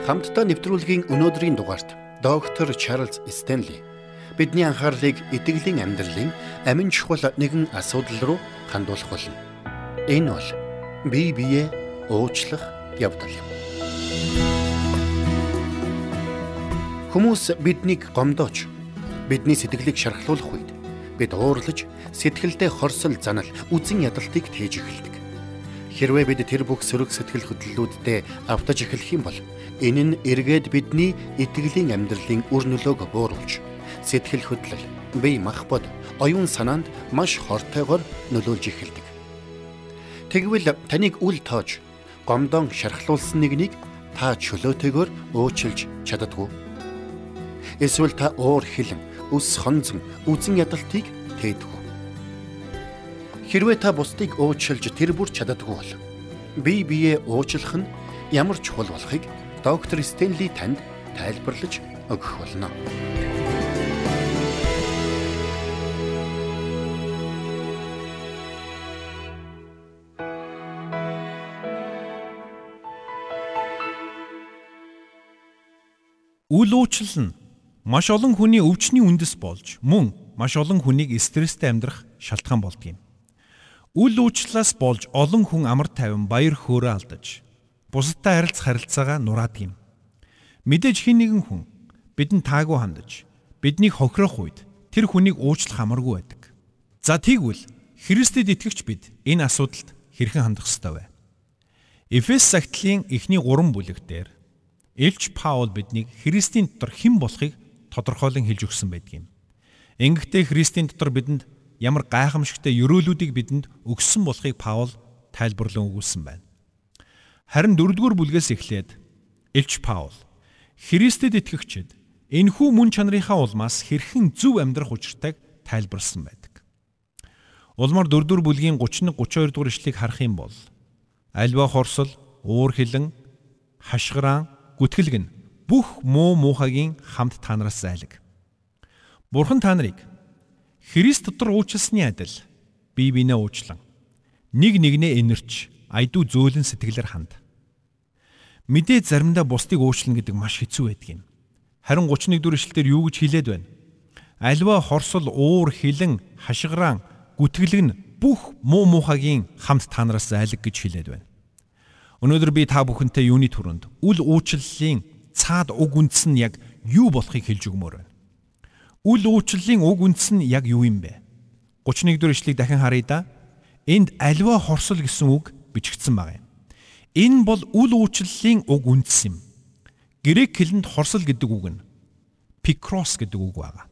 Хамтдаа нэвтрүүлгийн өнөөдрийн дугаарт доктор Чарлз Стенли бидний анхаарлыг итгэлийн амьдралын амин чухал нэгэн асуудал руу хандуулах болно. Энэ бол бие бие уучлах явдал юм. Хүмүүс биднийг гомдооч бидний сэтгэлийг шархлуулах үед бид уурлаж сэтгэлдээ хорсол занал үзэн ядалтыг тээж эхэлдэг. Хэрвээ бид тэр бүх сөрөг сэтгэл хөдлөлүүддээ автаж эхлэх юм бол энэ нь эргээд бидний итгэлийн амьдралын үр нөлөөг бууруулж сэтгэл хөдлөл, бие махбод, оюун санаанд маш хортойгоор нөлөөлж эхэлдэг. Тэгвэл таныг үл тоож гомдон шархлуулсан нэгнийг та чөлөөтэйгээр уучилж чаддгүй. Эсвэл та уур хилэн, өс хонзон, үзэн ядалтыг тээдгүй. Хэрвээ та бусдыг уучлж тэр бүр чаддаггүй бол бие биеэ уучлах нь ямар чухал болохыг доктор Стенли танд тайлбарлаж өгөх болно. Үл уучлал нь маш олон хүний өвчний үндэс болж мөн маш олон хүнийг стресстэй амьдрах шалтгаан болдгийм. Үл уучлалаас болж олон хүн амар тайван баяр хөөрэ алдаж бусадтай харилцах харилцаагаа нураадаг юм. Мэдээж хин нэгэн хүн бидэнд таагүй хандаж биднийг хохирох үед тэр хүнийг уучлах амаргүй байдаг. За тэгвэл Христэд итгэгч бид энэ асуудалд хэрхэн хандах ёстой вэ? Эфес цагтлын эхний 3 бүлэгтэр Илч Паул биднийг Христийн дотор хэн болохыг тодорхойлон хэлж өгсөн байдаг юм. Ингэхдээ Христийн дотор бидэнд ямар гайхамшигтай өрөөлүүдийг бидэнд өгсөн болохыг Паул тайлбарлан өгүүлсэн байна. Харин дөрөвдүгээр бүлгээс эхлээд Илч Паул Христэд итгэгчид энхүү мөн чанарынхаа улмаас хэрхэн зөв амьдрах учиртайг тайлбарлсан байдаг. Улмаар дөрөвдүгээр бүлгийн 31 32 дугаар ишлэгийг харах юм бол альва хорсол, уур хилэн, хашгираан, гүтгэлэг нь бүх муу муухагийн хамт та нараас зайлаг. Бурхан та нарыг Христ дотор уучлсны адил бие биенээ уучлан нэг нэгнээ инэрч айдуу зөөлөн сэтгэлээр ханд. Мэдээ заримдаа бусдыг уучлна гэдэг маш хэцүү байдаг юм. Харин 31 дүр ишлэлээр юу гэж хэлээд байна? Альва хорсол уур хилэн хашгираан гүтгэлэг нь бүх муу муухагийн хамт та нараас зайлаг гэж хэлээд байна. Өнөөдөр би та бүхэнтэй юуны түрүүнд үл уучлалын цаад уг үндэс нь яг юу болохыг хэлж өгмөр байна. Үл уучлалын уг үндэс нь яг юу юм бэ? 31 дэх ишлэгийг дахин харъя да. Энд альва хорсол гэсэн үг бичигдсэн байна. Энэ бол үл уучлалын уг үндэс юм. Грек хэлэнд хорсол гэдэг үг нь пикрос гэдэг үг байна.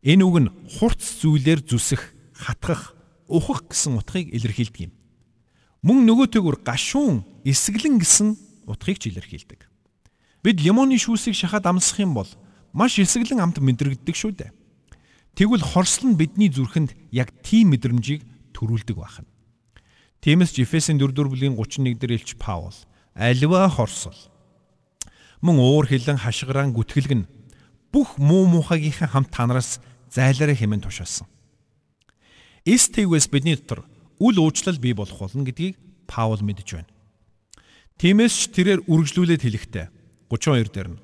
Энэ үг нь хурц зүйлээр зүсэх, хатгах, ухах гэсэн утгыг илэрхийлдэг юм. Мөн нөгөөтэйгүр гашуун, эсгэлэн гэсэн утгыг ч илэрхийлдэг. Бид лимоны шүүсийг шахаад амсах юм бол маш эсгэлэн амт мэдрэгддэг шүү дээ. Тэгвэл хорсол нь бидний зүрхэнд яг тийм мэдрэмжийг төрүүлдэг байна. Тиймээс ч Эфесийн 4-р бүлгийн 31 дээр элч Паул альва хорсол мөн уур хилэн хашгираан гүтгэлэг нь бүх муу муухайгийнхаа хамт танараас зайлаараа хэмээн тушаасан. Эс тэгвэс бидний дотор үл уучлал бий болох болно гэдгийг Паул мэдж байна. Тиймээс ч тэрээр үргэлжлүүлээд хэлэхдээ 32 дээр нь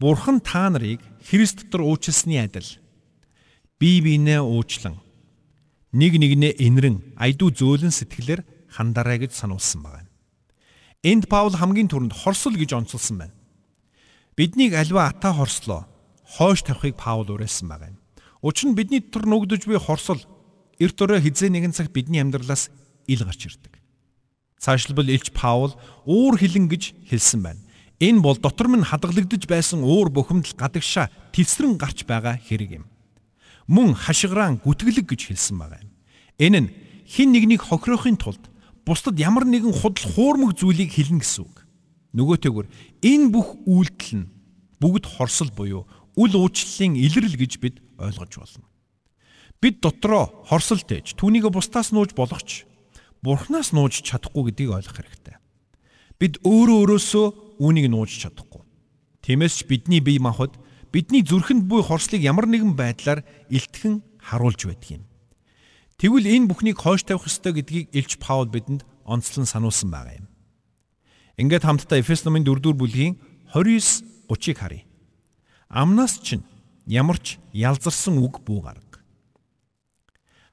Бурхан та нарыг Христ дотор уучлсны адил бие биенээ уучлан нэг нэгнээ инрэн айдуу зөөлөн сэтгэлээр хандараа гэж сануулсан байна. Энд Паул хамгийн түрүүнд хорсол гэж онцолсон байна. Биднийг альва ата хорслоо хойш тавихыг Паул уриалсан байна. Учир нь бидний дотор нүгдэж буй хорсол эрт өрөө хизээ нэгэн цаг бидний амьдралаас ил гарч ирдэг. Цаашлбал Илч Паул уур хилэн гэж хэлсэн байна. Энэ бол дотор минь хадгалагдж байсан уур бухимдал гадагшаа тэлсрэн гарч байгаа хэрэг юм. Мөн хашгираан гүтгэлэг гэж хэлсэн байгаа юм. Энэ нь хин нэгнийг хохирохын тулд бусдад ямар нэгэн худал хуурмаг зүйлийг хэлнэ гэсэн үг. Нөгөөтэйгүр энэ бүх үйлдэл нь бүгд хорсол буюу үл уучлалын илрэл гэж бид ойлгож болно. Бид дотроо хорсолтойж түүнийг бусдаас нууж болох ч бурхнаас нууж чадахгүй гэдгийг ойлгох хэрэгтэй. Бид өөрөө өөрөөсөө үүнийг нууж чадахгүй. Тиймээс ч бидний бие махбод бидний зүрхэнд буй хорслыг ямар нэгэн байдлаар илтгэн харуулж байдаг юм. Тэгвэл энэ бүхнийг хойш тавих ёстой гэдгийг Илч Паул бидэнд онцлон сануулсан байгаа юм. Ингээд хамтдаа Эфес номын 4-р бүлгийн 29:30-ыг харъя. Амнаас чинь ямар ч ялзарсан үг бүү гарга.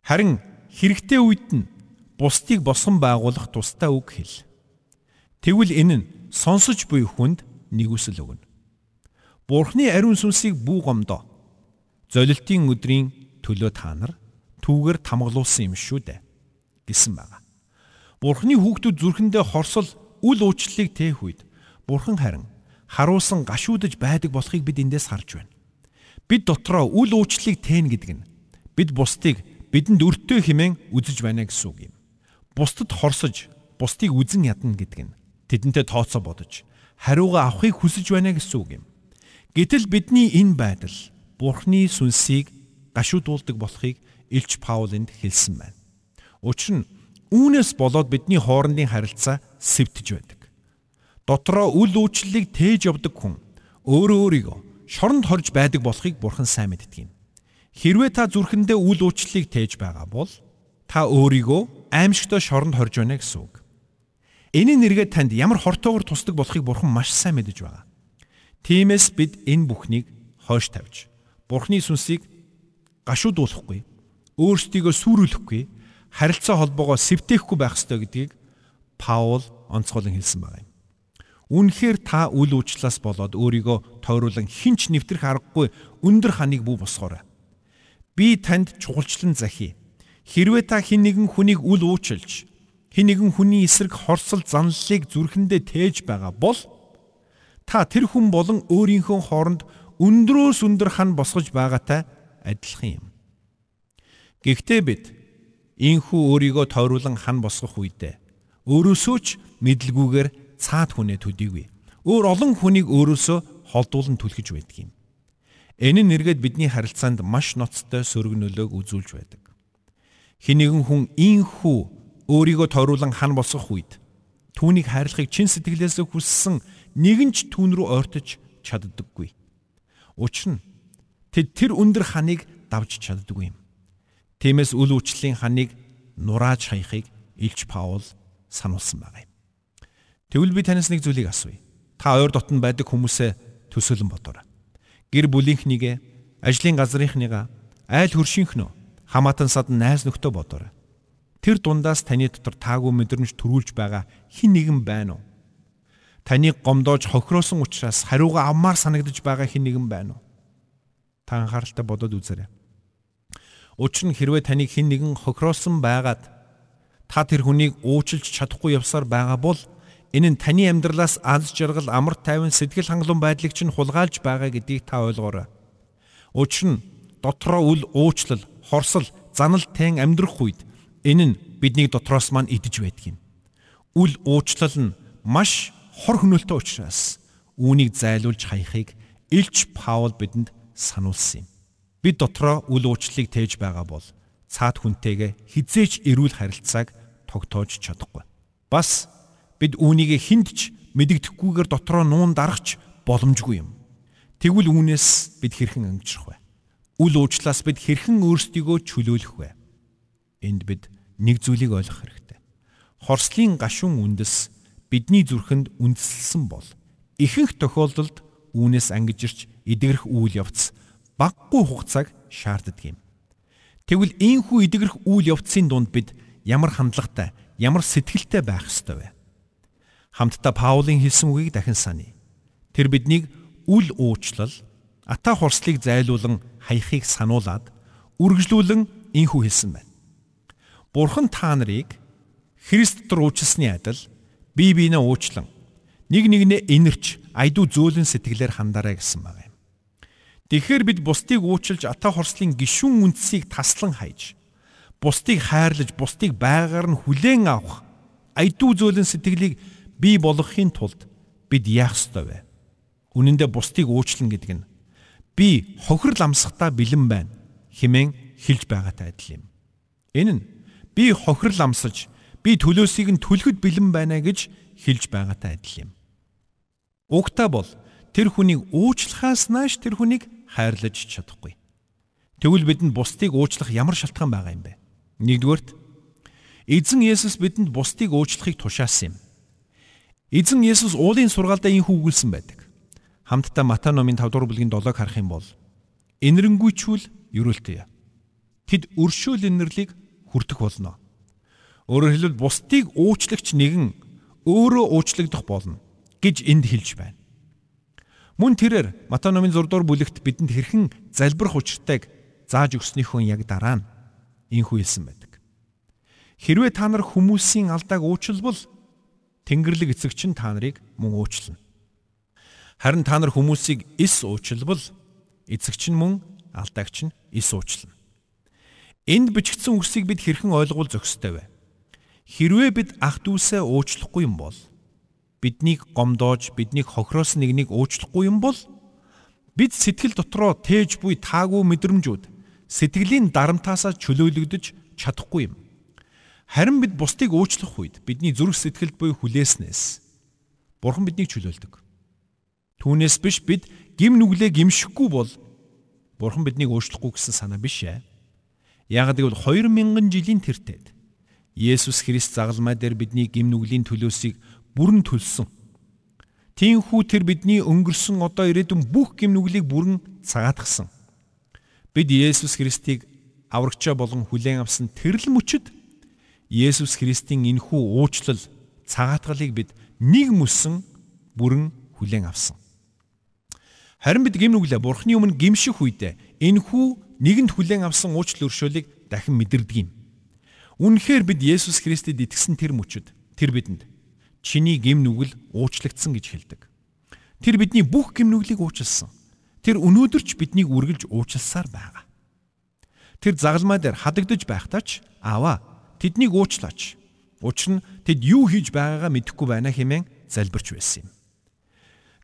Харин хэрэгтэй үед нь бусдыг босгон байгуулах тустай үг хэл. Тэгвэл энэ нь сонсож буй хүнд нэгүсэл өгнө. Бурхны ариун сүнсийг бүү гомдоо. Золилтын өдрийн төлөө та нар түүгээр тамгалуулсан юм шүү дээ гэсэн байна. Бурхны хүүхдүүд зүрхэндээ хорсол үл уучлалыг тээх үед Бурхан харин харуулсан гашуудж байдаг болохыг бид эндээс харж байна. Бид дотроо үл уучлалыг тээн гэдэг нь бид бусдыг бидэнд өртөө хэмээн үзэж байна гэсэн үг юм. Бусдад хорсож, бусдыг үзен ядна гэдэг нь тэдэнтэй тооцоо бодож хариугаа авахыг хүсэж байна гэсэн үг юм. Гэтэл бидний энэ байдал Бурхны сүнсийг гашуудуулдаг болохыг Илч Паулынд хэлсэн байна. Учир нь үүнээс болоод бидний хоорондын харилцаа сэвтэж байдаг. Дотроо үл уучлалыг тээж явдаг хүн өөрөө өөрийгөө шоронд хорж байдаг болохыг Бурхан сайн мэддэг юм. Хэрвээ та зүрхэндээ үл уучлалыг тээж байгаа бол та өөрийгөө аимшигтой шоронд хорж байна гэсэн үг. Энийн нэргээ танд ямар хортоогоор тусдаг болохыг Бурхан маш сайн мэдэж байгаа. Тиймээс бид энэ бүхнийг хойш тавьж Бурхны сүнсийг гашуудуулахгүй, өөрсдийгөө сүрүүлэхгүй, харилцаа холбоогоо сэвтээхгүй байх ёстой гэдгийг Паул онцгойлон хэлсэн байна. Үнэхээр та үл уучлаас болоод өөрийгөө тойруулан хинч нэвтрэх аргагүй өндөр ханыг бүү босгоорой. Би танд чухалчлан захий. Хэрвээ та хэн нэгэн хүнийг үл уучлж, хэн нэгэн хүний эсрэг хорсол занлалыг зүрхэндээ тээж байгаа бол та тэр хүн болон өөрийнхөө хооронд өндрөөс өндөр хан босгож байгаатай адилхан юм. Гэхдээ бид инхүү өөрийгөө тойруулан хан босгох үедээ өөрөөсөө ч мэдлгүйгээр цаад хүнээ төдийгүй. Өөр олон хүнийг өөрөөсөө холдуулан түлхэж байдаг юм. Энэ нь нэргээд бидний харилцаанд маш ноцтой сөргөнөлөөг үзүүлж байдаг. Хэн нэгэн хүн инхүү өөрийгөө тойруулан хан босгох үед түүнийг хайрлахыг чин сэтгэлээсээ хүссэн нэгэн ч түүн рүү ойртож чаддаггүй. Учир нь тэд тэр өндөр ханыг давж чаддгүй юм. Тиймээс үл үйлчлийн ханыг нурааж хаяхыг Илч Паул сануулсан байгаа юм. Тэгвэл би танаас нэг зүйлийг асууя. Та ойр дотн байдаг хүмүүсээ төсөөлөн бодоорой. Гэр бүлийнхнийгээ, ажлын газрынхныгаа, айл хөршийнхнөө, хамаатан сад найз нөхдөө бодоорой. Тэр дундаас таны дотор таагүй мэдрэмж төрүүлж байгаа хин нэгэн байна уу? таныг гомдоож хохироосон учраас хариугаа авмаар санагдаж байгаа хэн нэгэн байна уу? Та анхааралтай бодоод үзээрэй. Учир нь хэрвээ таныг хэн нэгэн хохироосон байгаад та тэр хүнийг уучлж чадахгүй явсаар байгаа бол энэ нь таны амьдралаас аз жаргал, амар тайван, сэтгэл хангалуун байдлыг чинь хулгайлж байгаа гэдгийг та ойлгоорой. Учир нь дотроо үл уучлал, хорсол, занал тэн амьдрах үед энэ нь биднийг дотроос маань идэж байдаг юм. Үл уучлал нь маш хор хөнөөлтөй учраас үүнийг зайлуулж хаяхыг Илч Паул бидэнд сануулсан юм. Бид дотроо үл уучлалыг тээж байгаа бол цаад хүнтэйгээ хизээч эрүүл харилцааг тогтоож чадахгүй. Бас бид үүнийг хинтж мэдэгдэхгүйгээр дотроо нуун дарахч боломжгүй юм. Тэгвэл үүнээс бид хэрхэн ангижрах вэ? Үл уучлаас бид хэрхэн өөрсдийгөө чөлөөлөх вэ? Энд бид нэг зүйлийг ойлгох хэрэгтэй. Хорслын гашуун үндэс бидний зүрхэнд үндэслсэн бол ихэнх тохиолдолд үүнээс ангижирч эдгэрэх үйл явц баггүй хугацааг шаарддаг юм. Тэгвэл ийхүү эдгэрэх үйл явцын дунд бид ямар хандлагатай, ямар сэтгэлтэй байх ёстой вэ? Хамтдаа Паулын хэлсэн үгийг дахин саний. Тэр биднийг үл уучлал, ата хорслыг зайлуулан хаяхыг сануулад үргэлжлүүлэн ийхүү хэлсэн байна. Бурхан та нарыг Христ рүү уучлсны адил бие биенээ уучлан нэг нэгнээ инэрч айдуу зөөлөн сэтгэлээр хандараа гэсэн байна. Тэгэхээр бид бусдыг уучлж ата хорслын гişүүн үндсийг таслан хайж бусдыг хайрлаж бусдыг байгаар нь хүлээн авах айдуу зөөлөн сэтгэлийг бий болгохын тулд бид яах ёстой вэ? Үнэн дээр бусдыг уучлан гэдэг нь би хохирол амсахтаа бэлэн байна хэмээн хэлж байгаатай адил юм. Энэ нь би хохирол амсаж би төлөөсийг нь түлхэд бэлэн байна гэж хэлж байгаатай адил юм. Угтаа бол тэр хүнийг уучлахаас нааш тэр хүнийг хайрлаж чадахгүй. Тэгвэл бидэнд бусдыг уучлах ямар шалтгаан байгаа юм бэ? Нэгдүгээрт Эзэн Есүс бидэнд бусдыг уучлахыг тушаасан юм. Эзэн Есүс уулын сургаалдаа ийм хүүгүүлсэн байдаг. хамтдаа Матай номын 5 дугаар бүлгийн 7-ыг харах юм бол энэрэнгүйчүүл ерөөлтөе. Тэд өршөөл инэрлийг хүртэх болно. Өөрөөр хэлбэл бусдыг уучлагч нэгэн өөрөө уучлагдах болно гэж энд хэлж байна. Мөн тэрээр Матай номын 6 дугаар бүлэгт бидэнд хэрхэн залбирах учиртайг зааж өгснөөхөө яг дараа нь инхүү хэлсэн байдаг. Хэрвээ та нар хүмүүсийн алдааг уучлбал Тэнгэрлэг эцэгч нь та нарыг мөн уучлана. Харин та нар хүмүүсийг эс уучлбал эцэгч нь мөн алдаагч нь эс уучлана. Энд бичигдсэн үгсийг бид хэрхэн ойлгуул зохистой вэ? Хэрвээ бид ах дүүсээ уучлахгүй юм бол биднийг гомдоож биднийг хохироос нэгнийг уучлахгүй юм бол бид сэтгэл дотроо тээж буй таагүй мэдрэмжүүд сэтгэлийн дарамтаасаа чөлөөлөгдөж чадахгүй юм. Харин бид бусдыг уучлах үед бидний зүрх сэтгэлд буй хүлээснээс Бурхан биднийг чөлөөлдөг. Түүнээс биш бид гим нүглээ гимшихгүй бол Бурхан биднийг уучлахгүй гэсэн санаа биш ээ. Яг гэвэл 2000 жилийн тэртет Есүс Христ загалмай дээр бидний гим нүглийн төлөөсийг бүрэн төлсөн. Тиймхүү тэр бидний өнгөрсөн одоо ирээдүйн бүх гимнүглийг бүрэн цагаатгсан. Бид Есүс Христийг аврагчаа болон хүлээн авсан тэрл мөчөд Есүс Христийн энхүү уучлал цагаатгалыг бид нэг мөсөн бүрэн хүлээн авсан. Харин бид гимнүглээ Бурхны өмнө гимших үедээ энхүү нэгэнд хүлээн авсан уучлал өршөөлийг дахин мэдэрдэг юм. Үнэхээр бид Есүс Христэд итгэсэн тэр мөчөд тэр бидэнд чиний гим нүгэл уучлагдсан гэж хэлдэг. Тэр бидний бүх гим нүглийг уучлсан. Тэр өнөөдөр ч биднийг үргэлж уучлсаар байгаа. Тэр загалмай дээр хадагдж байхдаа ч аваа тэднийг уучлаач. Учир нь тэд юу хийж байгаагаа мэдэхгүй байна хэмээн залбирч байсан юм.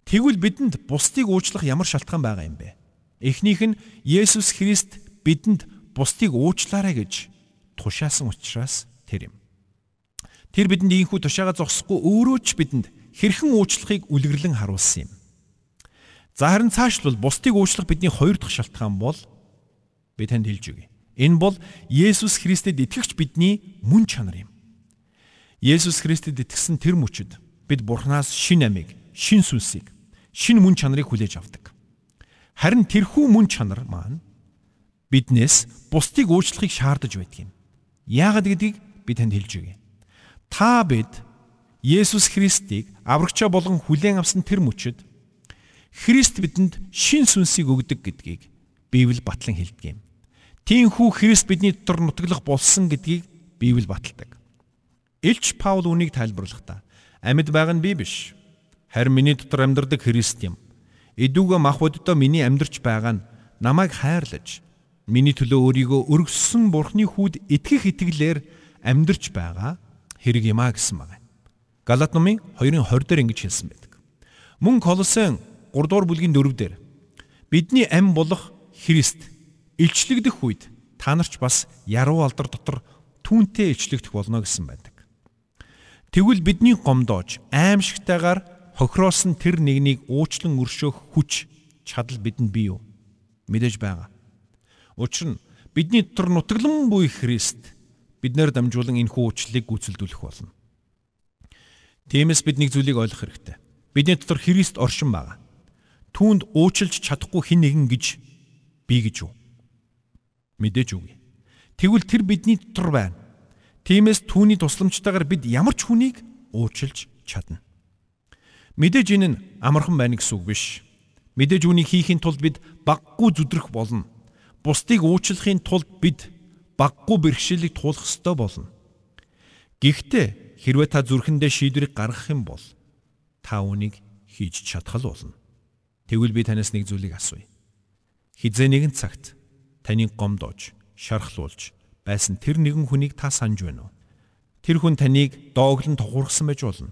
Тэгвэл бидэнд бусдыг уучлах ямар шалтгаан байгаа юм бэ? Эхнийх нь Есүс Христ бидэнд бусдыг уучлаарай гэж тушаасан учраас тэр юм. Тэр бидэнд ийхүү тушаага зогсохгүй өөрөө ч бидэнд хэрхэн уучлахыг үлгэрлэн харуулсан юм. За харин цаашлбал бусдыг уучлах бидний хоёр дахь шалтгаан бол би танд хэлж өгье. Энэ бол Есүс Христэд итгэгч бидний мөн чанар юм. Есүс Христэд итгэсэн тэр мөчөд бид Бурханаас шин амийг, шин сүнсийг, шин мөн чанарыг хүлээж авдаг. Харин тэрхүү мөн чанар маань биднээс бусдыг уучлахыг шаардаж байдаг юм. Яагаад гэдгийг би танд хэлж өгье. Та бид Есүс Христийг аврагчаа болгон хүлээн авсан тэр мөчөд Христ бидэнд шин сүнсийг өгдөг гэдгийг Библи батлан хэлдэг юм. Тиймхүү Христ бидний дотор нутаглах болсон гэдгийг Библи баталдаг. Илч Паул үнийг тайлбарлахдаа амьд байгаа нь би биш. Харин миний дотор амьдардаг Христ юм. Эдүүгээ мах боддоо миний амьдарч байгаа нь намайг хайрлаж миний төлөө өөрийгөө өргөссөн Бурхны хүүд итгэх итгэлээр амьдарч байгаа хэрэг юм а гэсэн байна. Галат номын 2:20 дээр ингэж хэлсэн байдаг. Мөн Колосын 3 дугаар бүлгийн 4 дээр бидний ам болох Христ илчлэгдэх үед та нарч бас яруу алдар дотор түүнтэй илчлэгдэх болно гэсэн байдаг. Тэгвэл бидний гомдоож аимшигтайгаар хохироосон тэр нэгнийг уучлан өршөөх хүч чадал бидэнд бий юу? Мэдээж байгаа. Учир нь бидний дотор нутаглан буй Христ биднээр дамжуулан энэ хүү уучлалыг гүйцэлдүүлэх болно. Тиймээс бид нэг зүйлийг ойлгох хэрэгтэй. Бидний дотор Христ оршин байгаа. Түүнд уучлж чадахгүй хэн нэгэн гэж би гэж юу? Мэдээж үгүй. Тэгвэл тэр бидний дотор байна. Тиймээс түүний тусламжтайгаар бид ямар ч хүнийг уучлж чадна. Мэдээж энэ нь амархан байна гэсэн үг биш. Мэдээж үүнийг хийхин тулд бид баггүй зүдрэх болно. Бусдыг уучлахын тулд бид баггүй бэрхшээлийг туулах ёстой болно. Гэхдээ хэрвээ та зүрхэндээ шийдвэрийг гаргах юм бол та үүнийг хийж чадах л болно. Тэгвэл би танаас нэг зүйлийг асууя. Хизээ нэгэн цагт таныг гомдоож, шархлуулж байсан тэр нэгэн хүнийг та санаж байна уу? Тэр хүн таныг дооглон тухургасан байж болно.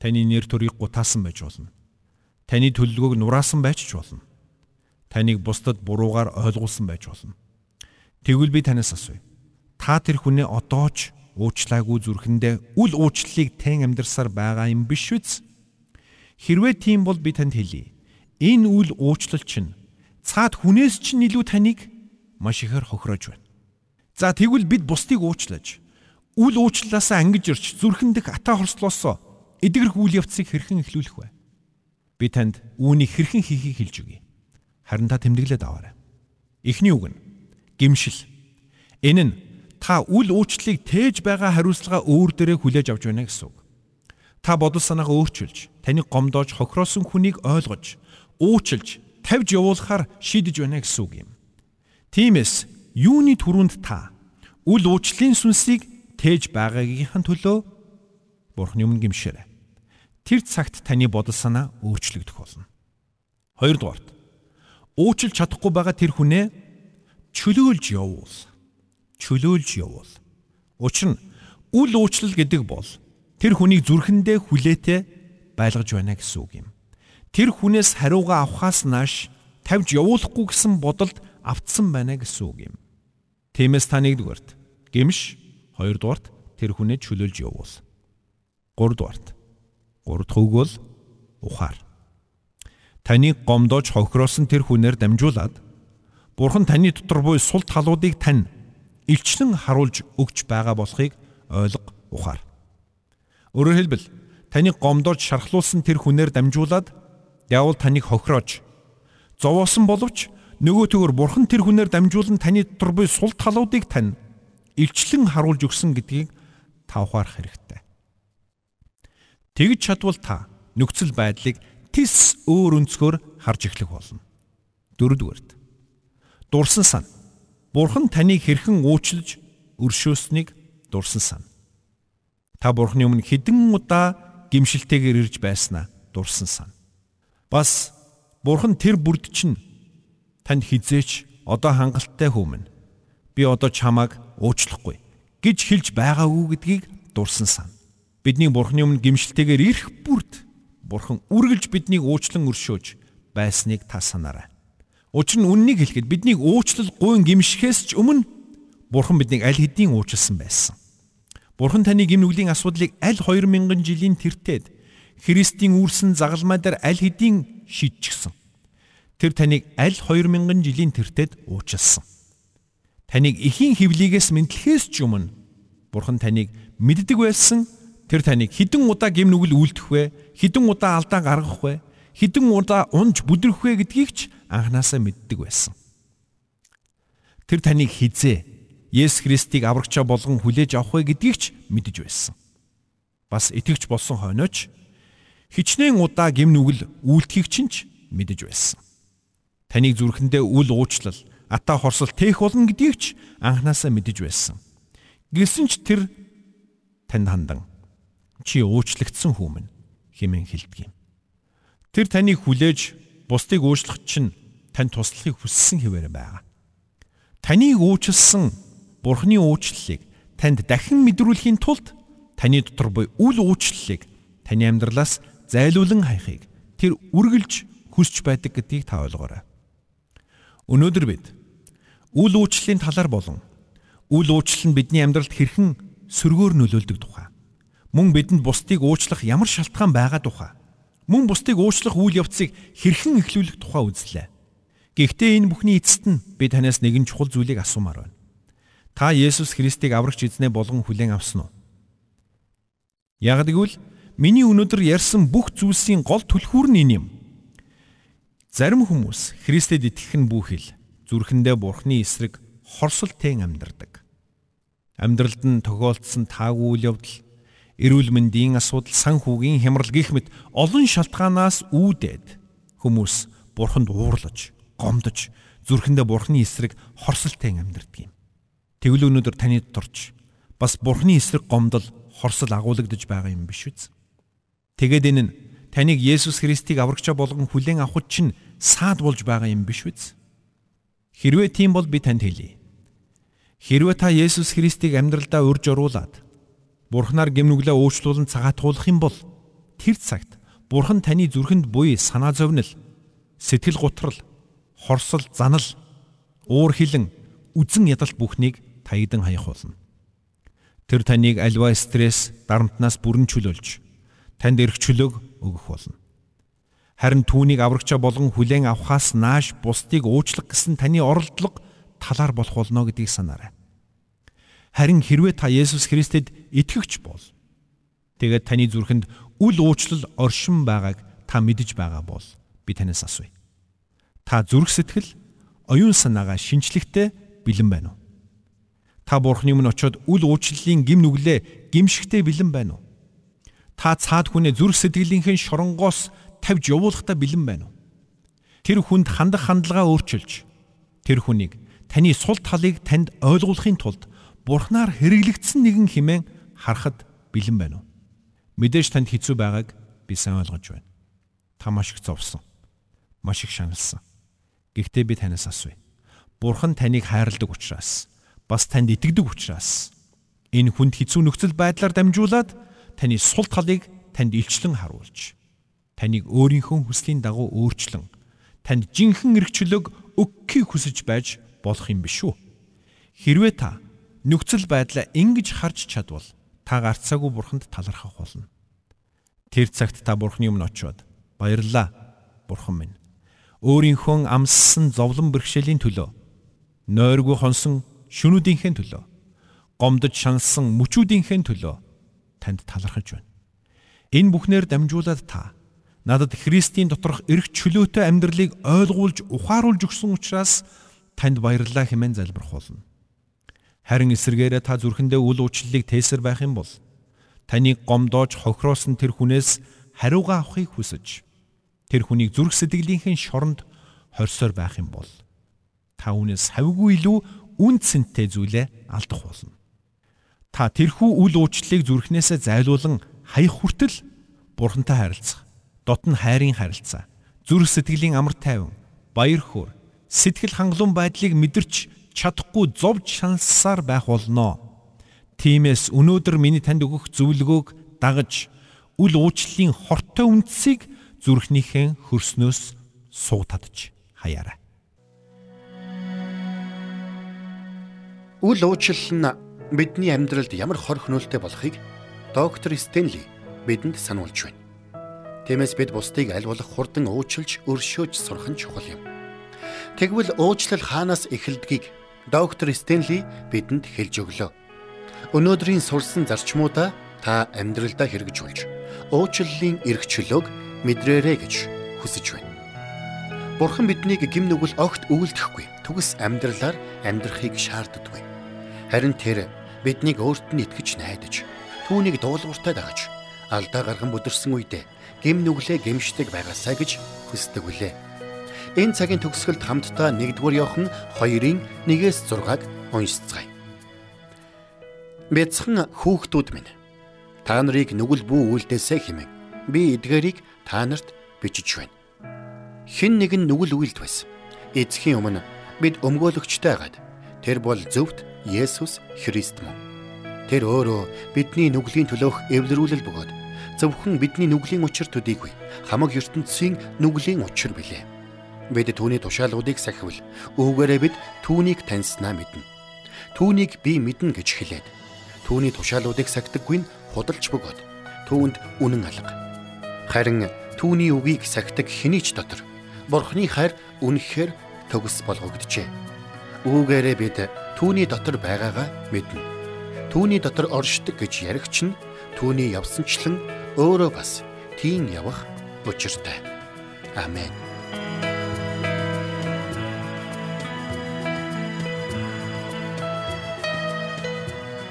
Таны нэр төрийг гутаасан байж болно. Таны төлөлгөөг нураасан байж ч болно. Таныг бусдад буруугаар ойлгуулсан байж болно. Тэгвэл би танаас асууя. Та тэр хүнээ одоо ч уучлаагүй зүрхэндээ үл уучлалыг тэн амьдарсаар байгаа юм биш үз? Хэрвээ тийм бол би танд хэлье. Энэ үл уучлал чинь цаад хүнээс чинь илүү таныг маш ихээр хохироож байна. За тэгвэл бид бусдыг уучлаж үл уучлалаасаа ангиж ирч зүрхэн дэх ата хорслоосоо эдгэрх үйл явцыг хэрхэн эхлүүлэх вэ? Би танд үүнийг хэрхэн хийхийг хэлж өгье. Харин та тэмдэглээд аваарай. Эхний үг нь гимшил. Энэ нь та үл уучлалыг тээж байгаа хариуцлага өөр дээрээ хүлээж авч байна гэсэн үг. Та бодол санаагаа өөрчилж, таны гомдоож хохироосон хүнийг ойлгож, уучлж, тавьж явуулахаар шийдэж байна гэсэн үг юм. Тиймээс юуны түрүүнд та үл уучлалын сүнсийг тээж байгаагийнхын төлөө Бурхны өмнө гимшээрэй. Тэр цагт таны бодол санаа өөрчлөгдөх болно. Хоёрдугаарт уучлж чадахгүй байгаа тэр хүнээ чөлөөлж явуул. Чөлөөлж явуул. Учир нь үл уучлал гэдэг бол тэр хүнийг зүрхэндээ хүлээтэй байлгаж байна гэсэн үг юм. Тэр хүнээс хариугаа авахаас нааш тавьж явуулахгүй гэсэн бодолд автсан байна гэсэн үг юм. Тиймээс та нэгдүгээрт гимш, хоёрдугаарт тэр хүнээ чөлөөлж явуул. Гуравдугаарт гурав дахь үг бол ухаар. Таныг гомдоож хохироосон тэр хүнээр дамжуулаад Бурхан таны дотор буй сул талуудыг тань илчлэн харуулж өгч байгаа болохыг ойлго ухаар. Өөрөөр хэлбэл таны гомдоож шархлуулсан тэр хүнээр дамжуулаад явал таныг хохироож зовоосон боловч нөгөө төгөр бурхан тэр хүнээр дамжуулан таны дотор буй сул талуудыг тань илчлэн харуулж өгсөн гэдгийг та ухаарах хэрэгтэй. Тэгж чадвал та нөхцөл байдлыг тис өөр өнцгөр харж эхлэх болно. Дөрөвдүгээрт дурсан сан. Бурхан таныг хэрхэн уучлж өршөөснийг дурсан сан. Та Бурханы өмнө хэдэн удаа гимшилтэйгээр ирж байснаа дурсан сан. Бас Бурхан тэр бүрд чинь танд хизээч одоо хангалттай хүмүн. Би одоо чамааг уучлахгүй гэж хэлж байгаагүй гэдгийг дурсан сан. Бидний Бурханы өмнө гимшилтэйгээр ирэх бүрд Бурхан үргэлж биднийг уучлан өршөөж байсныг та санаарай. Учир нь үннийг хэлэхэд биднийг уучлал гуйн гимшихээс ч өмнө Бурхан биднийг аль хэдийн уучлсан байсан. Бурхан таны гимнүглийн асуудлыг аль 2000 жилийн тэртээд Христийн үүрсэн загалмай дээр аль хэдийн шийдчихсэн. Тэр таныг аль 2000 жилийн тэртээд уучлсан. Таныг эхийн хөвлийгээс мэдлэхээс ч өмнө Бурхан таныг мэддэг байсан. Тэр таныг хідэн удаа гимнүгэл үлдэх вэ? Хідэн удаа алдаа гаргах вэ? Хідэн удаа унж бүдрэх вэ гэдгийг ч анханасаа мэддэг байсан. Тэр таныг хизээ Есүс Христийг аврагчаа болгон хүлээж авах вэ гэдгийг ч мэдэж байсан. Бас итгэвч болсон хойноч хичнээн удаа гим нүгэл үйлдэхийг ч мэдэж байсан. Таныг зүрхэндээ үл уучлал, ата хорсол тээх болно гэдгийг ч анханасаа мэдэж байсан. Гэсэн ч тэр танд хандан чи уучлагдсан хүмүн хэмээн хэлдэг юм. Тэр таныг хүлээж бусдыг уучлах чинь тань туслахыг хүссэн хэвээр байгаа. Таныг уучлсан Бурхны уучлалыг танд дахин мэдрүүлэхийн тулд таны дотор буй үл уучлалыг таны амьдралаас зайлуулан хайхыг тэр үргэлж хүсч байдаг гэдгийг та ойлгоорой. Өнөөдөр бид үл уучлалын талаар болон үл уучлал нь бидний амьдралд хэрхэн сөргөөр нөлөөлдөг тухай мөн бидэнд бусдыг уучлах ямар шалтгаан байгаа тухай мөн бусдыг уучлах үйл явцыг хэрхэн эхлүүлэх тухай үзлээ. Гэхдээ энэ бүхний эцэст нь би танаас нэгэн чухал зүйлийг асуумаар байна. Та Есүс Христийг аврагч эзнээ болгон хүлээн авсан уу? Яг гэвэл миний өнөөдөр ярьсан бүх зүйлсийн гол түлхүүр нь энэ юм. Зарим хүмүүс Христэд итгэх нь бүхэл зүрхэндээ Бурхны эсрэг хорсолтын амьдардаг. Амьдралд нь тохиолдсон таагүй үйл явдал эрүүл мэндийн асуудал, санхүүгийн хямрал гих мэт олон шалтгаанаас үүдээд хүмүүс бурханд уурлаж, гомдож, зүрхэндээ бурхны эсрэг хорсолтой амьдардаг юм. Тэгвэл өнөөдөр таны доторч бас бурхны эсрэг гомдол, хорсол агуулгадж байгаа юм биш үү? Тэгээд энэ нь таныг Есүс Христийг аврагчаа болгон хүлээн авахд чинь саад болж байгаа юм биш үү? Хэрвээ тийм бол би танд хэлье. Хэрвээ та Есүс Христийг амьдралдаа урьж оруулаад Бурхнаар гимнүглээ уучлуулан цагаатгуулах юм бол тэр цагт Бурхан таны зүрхэнд буй санаа зовнил, сэтгэл гутрал, хорсол, занал, уур хилэн, үзэн ядалт бүхнийг таягдан хаях болно. Тэр таныг альва стресс, дарамтнаас бүрэн чөлөөлж, танд эрх чөлөөг өгөх болно. Харин түүнийг аврагчаа болгон хүлээн авахаас нааш бусдыг уучлах гэсэн таны оролдлого талаар болох болно гэдгийг санаарай. Харин хэрвээ та Есүс Христэд итгэвч бол тэгээд таны зүрхэнд үл уучлал оршин байгааг та мэдэж байгаа бол би танаас асууя. Та зүрх сэтгэл, оюун санаагаа шинчлэхдээ бэлэн байна уу? Та Бурхны өмнө очиод үл уучлалын гим нүглээ гимшихтэй бэлэн байна уу? Та цаад хүнээ зүрх сэтгэлийнхэн шоронгоос тавьж явуулахдаа бэлэн байна уу? Тэр хүнд хандах хандлага өөрчилж тэр хүнийг таны сул талыг танд ойлгуулахын тулд Бурхнаар хэрэглэгдсэн нэгэн химэн харахад бэлэн байна уу? Мэдээж танд хэцүү байгааг би сайн ойлгож байна. Та маш их зовсон. Маш их шаналсан. Гэхдээ би танаас асууя. Бурхан таныг хайрладаг учраас бас танд итгэдэг учраас энэ хүнд хэцүү нөхцөл байдлаар дамжуулаад таны сул талыг танд илчлэн харуулж таныг өөрийнхөө хүслийн дагуу өөрчлөн танд жинхэнэ эргчлөг өгөхийг хүсэж байж болох юм биш үү? Хэрвээ та нөхцөл байдлаа ингэж харж чадвал та гарцаагүй бурханд талархах болно. Тэр цагт та бурхны өмнө очиод баярлалаа бурхан минь. Өөрийнхөө амссан зовлон бэрхшээлийн төлөө нойргүй хонсон шүнүүдийнхээ төлөө гомдож шансан мөчүүдийнхээ төлөө танд талархаж байна. Энэ бүхнээр дамжуулаад та надад Христийн доторх эрх чөлөөтэй амьдралыг ойлгуулж ухааруулж өгсөн учраас танд баярлалаа хэмээн залбирх болно. Харин эсэргээрээ та зүрхэндээ үл уучлалыг тээсэр байх юм бол таныг гомдоож хохироосон тэр хүнээс хариугаа авахыг хүсэж тэр хүнийг зүрх сэтгэлийнхэн шоронд хорсоор байх юм бол та үүнээс хавьгүй илүү үн цэнтэй зүйлээ алдах болно. Та тэрхүү үл уучлалыг зүрхнээсээ зайлуулан хаях хүртэл бурхантай харилцах, дотн хайрын харилцаа, зүрх сэтгэлийн амар тайван, баяр хөөр, сэтгэл хангалуун байдлыг мэдэрч чадахгүй зовж шаналсаар байх болноо. Тиймээс өнөөдөр миний танд өгөх зөвлөгөөг дагаж үл уучлалын хортой үндсийг зүрхнийхээ хөрснөөс суу татж хаяарай. Үл уучлал нь бидний амьдралд ямар хор хөнөөлтэй болохыг доктор Стенли бидэнд сануулж байна. Тиймээс бид бусдыг аль болох хурдан уучлж өршөөж сурах нь чухал юм. Тэгвэл уучлал хаанаас эхэлдгийг доктор Стенли бидэнд хэлж өглөө. Өнөөдрийн сурсан зарчмуудаа та амьдралдаа хэрэгжүүлж уучлалын эрх чөлөөг мэдрээрэй гэж хүсэж байна. Бурхан биднийг гим нүгэл огт өвөлдөхгүй төгс амьдралаар амьдрахыг шаарддаггүй. Харин тэр биднийг өөрт нь итгэж найдаж түүнийг дуулууртай дагаж алдаа гарган бүдэрсэн үедээ гим нүглээ гимшдэг байгаасаа гэж хүсдэг үлээ. Энэ цагийн төгсгөлд хамтдаа 1-р Иохан 2-ын 1-ээс 6-аг уншицгаая. Бяцхан хүүхдүүд минь та нарыг нүгэл бүү үйлдээсэ хэмээн би эдгээрийг та нарт бичиж байна. Хэн нэгэн нүгэл үйлд байсан. Эцхийн өмнө бид өмгөөлөгчтэй хагаад тэр бол зөвхт Есүс Христ мөн. Тэр өөрөө бидний нүглийн төлөөх эвлэрүүлэл бөгөөд зөвхөн бидний нүглийн учир төдийгүй хамаг ертөнцийн нүглийн учир билээ. Бид түүний тушаалуудыг сахивал үүгээрээ бид түүнийг таньснаа мэднэ. Түүнийг би мэднэ гэж хэлээд түүний тушаалуудыг сахидаггүй нь худалч бөгөөд түүнд үнэн алга. Харин түүний үгийг сахидаг хэний ч дотор Бурхны хайр үнэхээр төгс болгогджээ. Үүгээрээ бид түүний дотор байгаагаа мэднэ. Түүний дотор оршдог гэж яригч нь түүний явсанчлан өөрөө бас тийм явах учиртай. Амен.